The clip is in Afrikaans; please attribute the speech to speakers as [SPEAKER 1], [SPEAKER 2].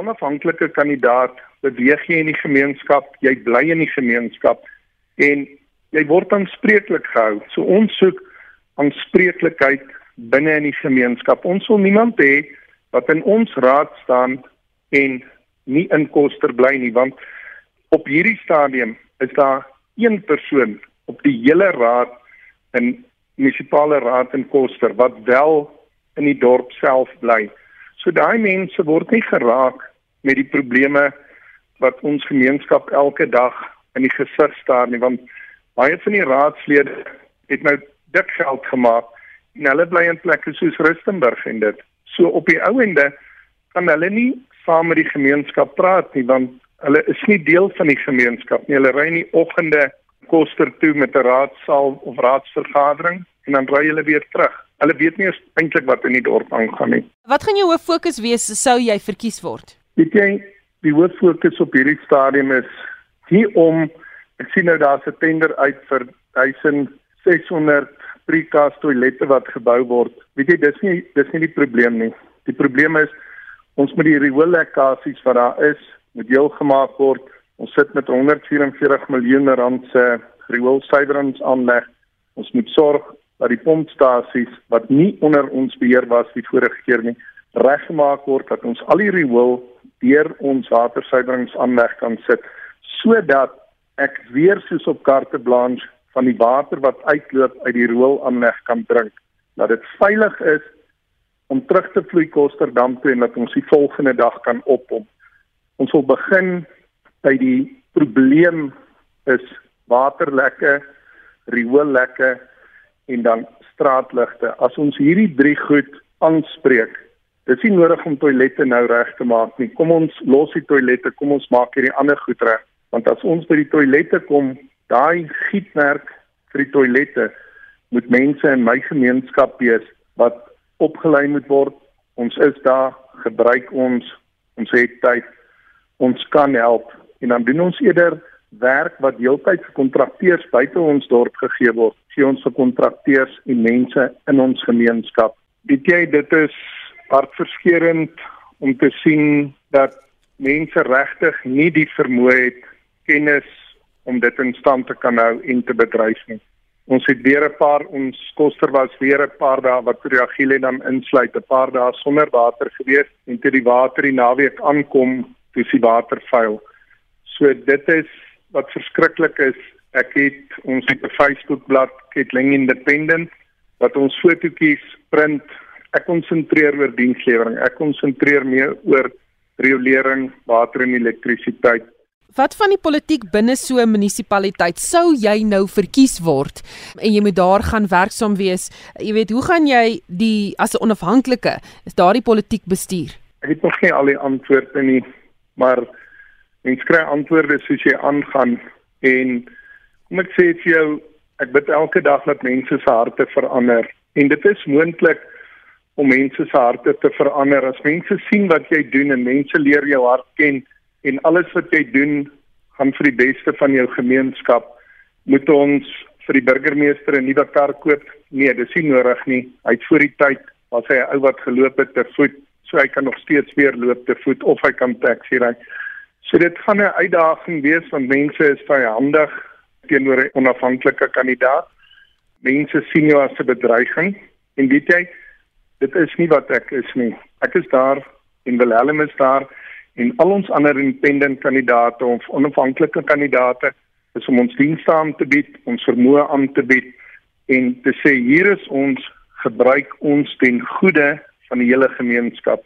[SPEAKER 1] onafhanklike kandidaat beweeg jy in die gemeenskap, jy bly in die gemeenskap en jy word aanspreeklik gehou. So ons soek aanspreeklikheid binne in die gemeenskap. Ons wil niemand hê wat in ons raad staan en nie in Koster bly nie want op hierdie stadium is daar een persoon op die hele raad in munisipale raad in Koster wat wel in die dorp self bly. So daai mense word nie geraak met die probleme wat ons gemeenskap elke dag in die gesig staar nie want baie van die raadslede het nou dik geld gemaak en hulle bly in plekke soos Rustenburg en dit. So op die ou ende kan hulle nie saam met die gemeenskap praat nie want hulle is nie deel van die gemeenskap nie. Hulle ry nie oggende koster toe met 'n raadsaal of raadsvergadering en dan ry hulle weer terug. Hulle weet nie eintlik wat in die dorp aangaan nie.
[SPEAKER 2] Wat gaan jou hoof fokus wees sou jy verkies word?
[SPEAKER 1] Weet jy, die hoof fokus op hierdie stadium is nie om ek sien nou daar's 'n tender uit vir 1600 precast toilette wat gebou word. Weet jy, dis nie dis nie die probleem nie. Die probleem is ons moet die rioollekkasies wat daar is, moet heel gemaak word. Ons sit met 144 miljoen rand se rioolsuiweringsaanleg. Ons moet sorg dat die pompstasies wat nie onder ons beheer was die vorige keer nie, reggemaak word dat ons al die riool deur ons watersuiweringsaanleg kan sit sodat ek weer soos op carte blanche van die water wat uitloop uit die rioolaanleg kan drink dat dit veilig is om terug te vloei Kosterdam toe en dat ons die volgende dag kan oppomp. Ons wil begin by die probleem is waterlekke, rioollekke en dan straatligte. As ons hierdie drie goed aanspreek, dis nie nodig om toilette nou reg te maak nie. Kom ons los die toilette, kom ons maak hierdie ander goed reg. Want as ons by die toilette kom, daai gietwerk vir die toilette moet mense in my gemeenskap wees wat opgelei moet word. Ons is daar, gebruik ons, ons het tyd. Ons kan help en dan doen ons eerder werk wat heeltyd vir kontrakteurs buite ons dorp gegee word. Gee ons vir kontrakteurs en mense in ons gemeenskap. Weet jy dit is hartverskeurende om te sien dat mense regtig nie die vermoë het kennis om dit in stand te kan hou en te bedryf nie. Ons het weer 'n paar ons koster was weer 'n paar dae wat reagiele dan insluit, 'n paar dae sonder water gewees en toe die water die naweek aankom, toe die water vuil. So dit is wat verskriklik is. Ek het ons het 'n Facebookblad, Ketling Independent, wat ons fotootjies print. Ek konsentreer oor dienslewering. Ek konsentreer meer oor riolering, water en elektrisiteit.
[SPEAKER 2] Wat van die politiek binne so 'n munisipaliteit sou jy nou verkies word en jy moet daar gaan werksaam wees? Jy weet, hoe gaan jy die as 'n onafhanklike is daardie politiek bestuur?
[SPEAKER 1] Ek het nog nie al die antwoorde nie, maar mens kry antwoorde soos jy aangaan en kom ek sê vir jou ek bid elke dag dat mense se harte verander en dit is moontlik om mense se harte te verander. As mense sien wat jy doen en mense leer jou hart ken en alles wat jy doen gaan vir die beste van jou gemeenskap moet ons vir die burgemeester 'n nuwe kar koop. Nee dis nie nodig nie. Hy het voor die tyd was hy 'n ou wat geloop het te voet so hy kan nog steeds weer loop te voet of hy kan taxi ry. So dit gaan 'n uitdaging wees want mense is vyandig teenoor 'n onafhanklike kandidaat. Mense sien jou as 'n bedreiging. En weet jy, dit is nie wat ek is nie. Ek is daar en Willem is daar en al ons ander independent kandidaate of onafhanklike kandidaate is om ons dienste aan te bied, ons vermoë aan te bied en te sê hier is ons gebruik ons ten goede van die hele gemeenskap.